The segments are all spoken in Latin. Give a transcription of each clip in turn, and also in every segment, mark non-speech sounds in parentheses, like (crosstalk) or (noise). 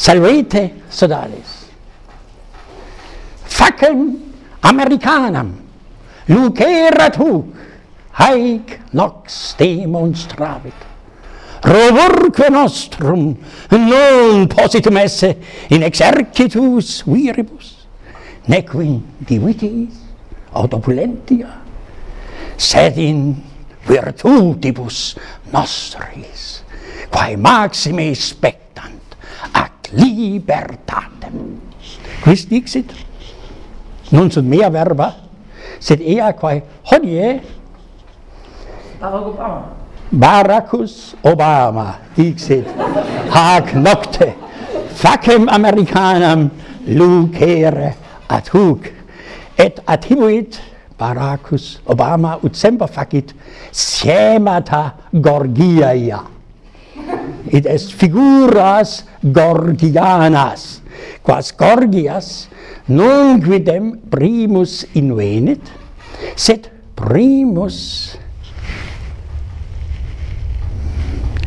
salvete sodales facem americanam lucerat huc, haec nox demonstravit. Robur nostrum non positum esse in exercitus viribus nequin divitis aut opulentia sed in virtutibus nostris quae maxime spectant ac libertatem. Quis dixit? Non sunt mea verba, sed ea quae hodie Barack Obama. Baracus Obama dixit hac nocte facem Americanam lucere ad hoc et attribuit Baracus Obama ut semper facit semata Gorgiaia id est figuras gorgianas. Quas gorgias non quidem primus invenit sed primus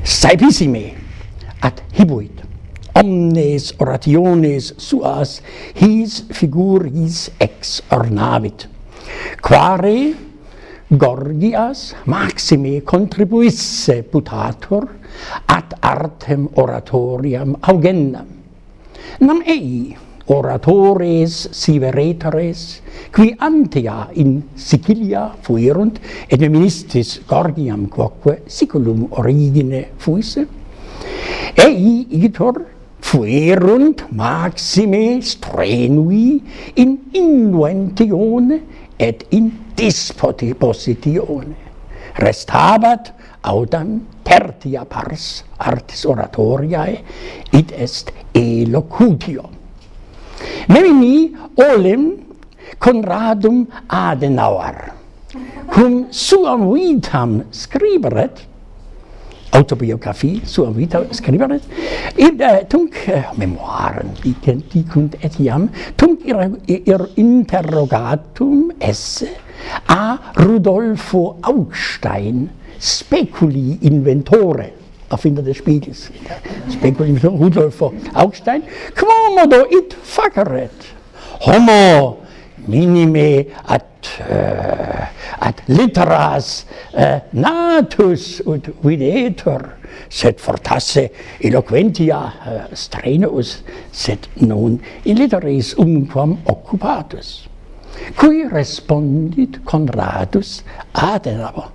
saepissime ad hibuit omnes orationes suas his figuris ex ornavit quare Gorgias maxime contribuisse putator ad artem oratoriam augendam. Nam ei oratores siveretores, qui antea in Sicilia fuerunt, et ministis Gorgiam quoque siculum origine fuisse, ei igitor fuerunt maxime strenui in inventione et in dispositione. Restabat audam tertia pars artis oratoriae, id est elocutio. Memini olim Conradum Adenauer, cum suam vitam scriberet, autobiografie zur vita scriveret id uh, tunc uh, memoaren dicunt etiam tunc ir, ir interrogatum esse a Rudolfo Augstein speculi inventore erfinder des Spiegels speculi inventore Rudolfo Augstein quomodo it faceret homo minime ad uh, eh, literas eh, natus ut videtur sed fortasse eloquentia eh, streneus sed non in literis umquam occupatus. Cui respondit Conradus ad enabo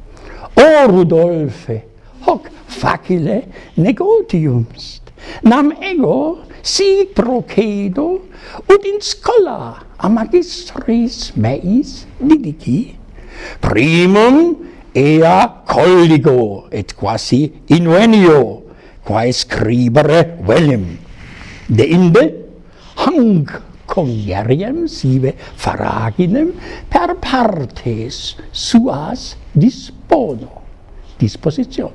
O rudolfe hoc facile negotiums nam ego si procedo ut in scola a magistris meis didici primum ea colligo et quasi invenio quae scribere velim de inde hang congeriem sive faraginem per partes suas dispono disposition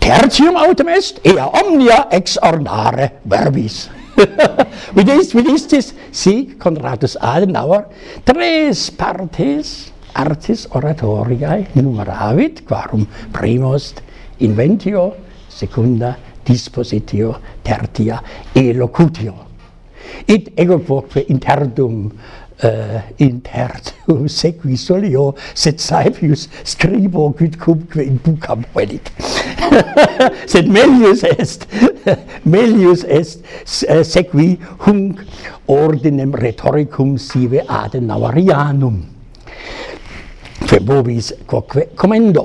tertium autem est ea omnia ex ornare verbis. (laughs) Vidis vidis tis si Conradus Adenauer tres partes artis oratoriae numeravit, quarum primus inventio, secunda dispositio, tertia elocutio. Et ego quoque interdum uh, interdum (laughs) sequi solio sed saepius scribo quid cumque in bucam velit. (laughs) sed melius est (laughs) melius est uh, sequi hunc ordinem rhetoricum sive adenaurianum febobis quoque comendo.